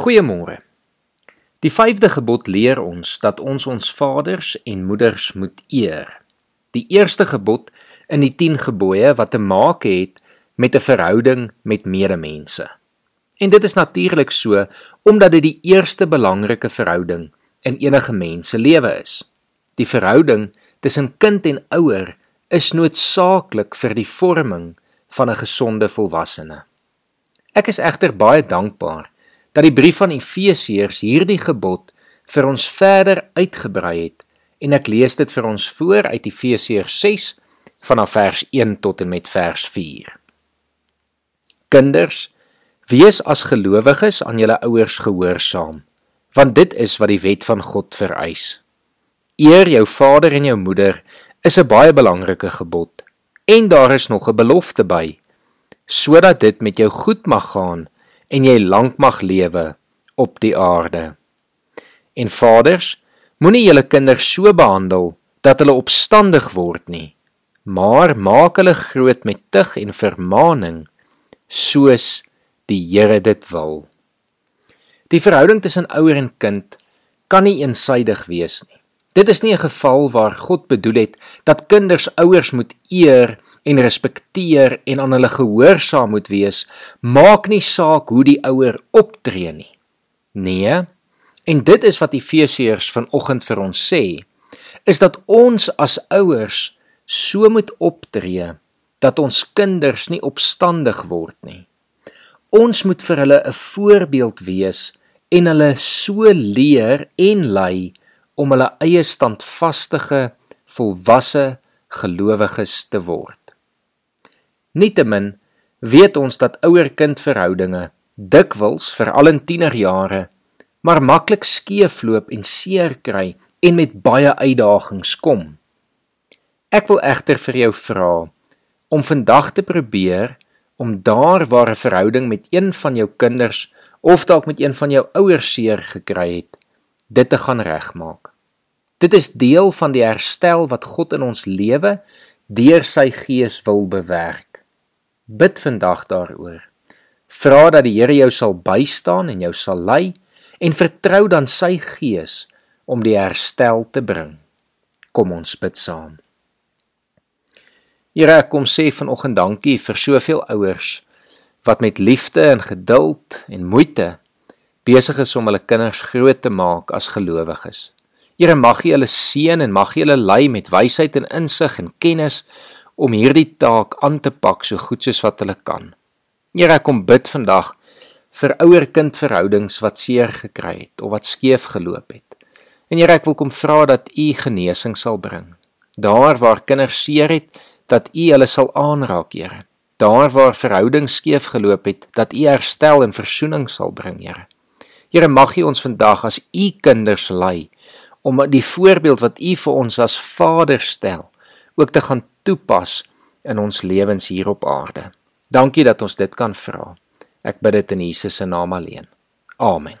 Goeiemôre. Die 5de gebod leer ons dat ons ons vaders en moeders moet eer. Die eerste gebod in die 10 gebooie wat te maak het met 'n verhouding met medemense. En dit is natuurlik so omdat dit die eerste belangrike verhouding in enige mens se lewe is. Die verhouding tussen kind en ouer is noodsaaklik vir die vorming van 'n gesonde volwassene. Ek is egter baie dankbaar dat die brief van Efesiërs hierdie gebod vir ons verder uitgebrei het en ek lees dit vir ons voor uit Efesiërs 6 vanaf vers 1 tot en met vers 4. Kinders, wees as gelowiges aan julle ouers gehoorsaam, want dit is wat die wet van God vereis. Eer jou vader en jou moeder is 'n baie belangrike gebod en daar is nog 'n belofte by sodat dit met jou goed mag gaan en jy lank mag lewe op die aarde. En vaders, moenie julle kinders so behandel dat hulle opstandig word nie, maar maak hulle groot met tug en vermaaning soos die Here dit wil. Die verhouding tussen ouer en kind kan nie eensydig wees nie. Dit is nie 'n geval waar God bedoel het dat kinders ouers moet eer en respekteer en aan hulle gehoorsaam moet wees, maak nie saak hoe die ouer optree nie. Nee. En dit is wat Efesiërs vanoggend vir ons sê, is dat ons as ouers so moet optree dat ons kinders nie opstandig word nie. Ons moet vir hulle 'n voorbeeld wees en hulle so leer en lei om hulle eie standvaste, volwasse gelowiges te word. Nietemin weet ons dat ouer-kind verhoudinge dikwels veral in tienerjare maar maklik skeefloop en seer kry en met baie uitdagings kom. Ek wil egter vir jou vra om vandag te probeer om daar waar 'n verhouding met een van jou kinders of dalk met een van jou ouers seer gekry het, dit te gaan regmaak. Dit is deel van die herstel wat God in ons lewe deur sy gees wil bewerk. Bid vandag daaroor. Vra dat die Here jou sal bystaan en jou sal lei en vertrou dan sy gees om die herstel te bring. Kom ons bid saam. Here, kom sê vanoggend dankie vir soveel ouers wat met liefde en geduld en moeite besig is om hulle kinders groot te maak as gelowiges. Here, mag U hulle seën en mag U hulle lei met wysheid en insig en kennis om hierdie taak aan te pak so goed soos wat hulle kan. Here, ek kom bid vandag vir ouer-kind verhoudings wat seer gekry het of wat skeef geloop het. En Here, ek wil kom vra dat U genesing sal bring. Daar waar kinders seer het, dat U hulle sal aanraak, Here. Daar waar verhoudings skeef geloop het, dat U herstel en versoening sal bring, Here. Here, mag U ons vandag as U kinders lei om die voorbeeld wat U vir ons as Vader stel, ook te gaan toepas in ons lewens hier op aarde. Dankie dat ons dit kan vra. Ek bid dit in Jesus se naam alleen. Amen.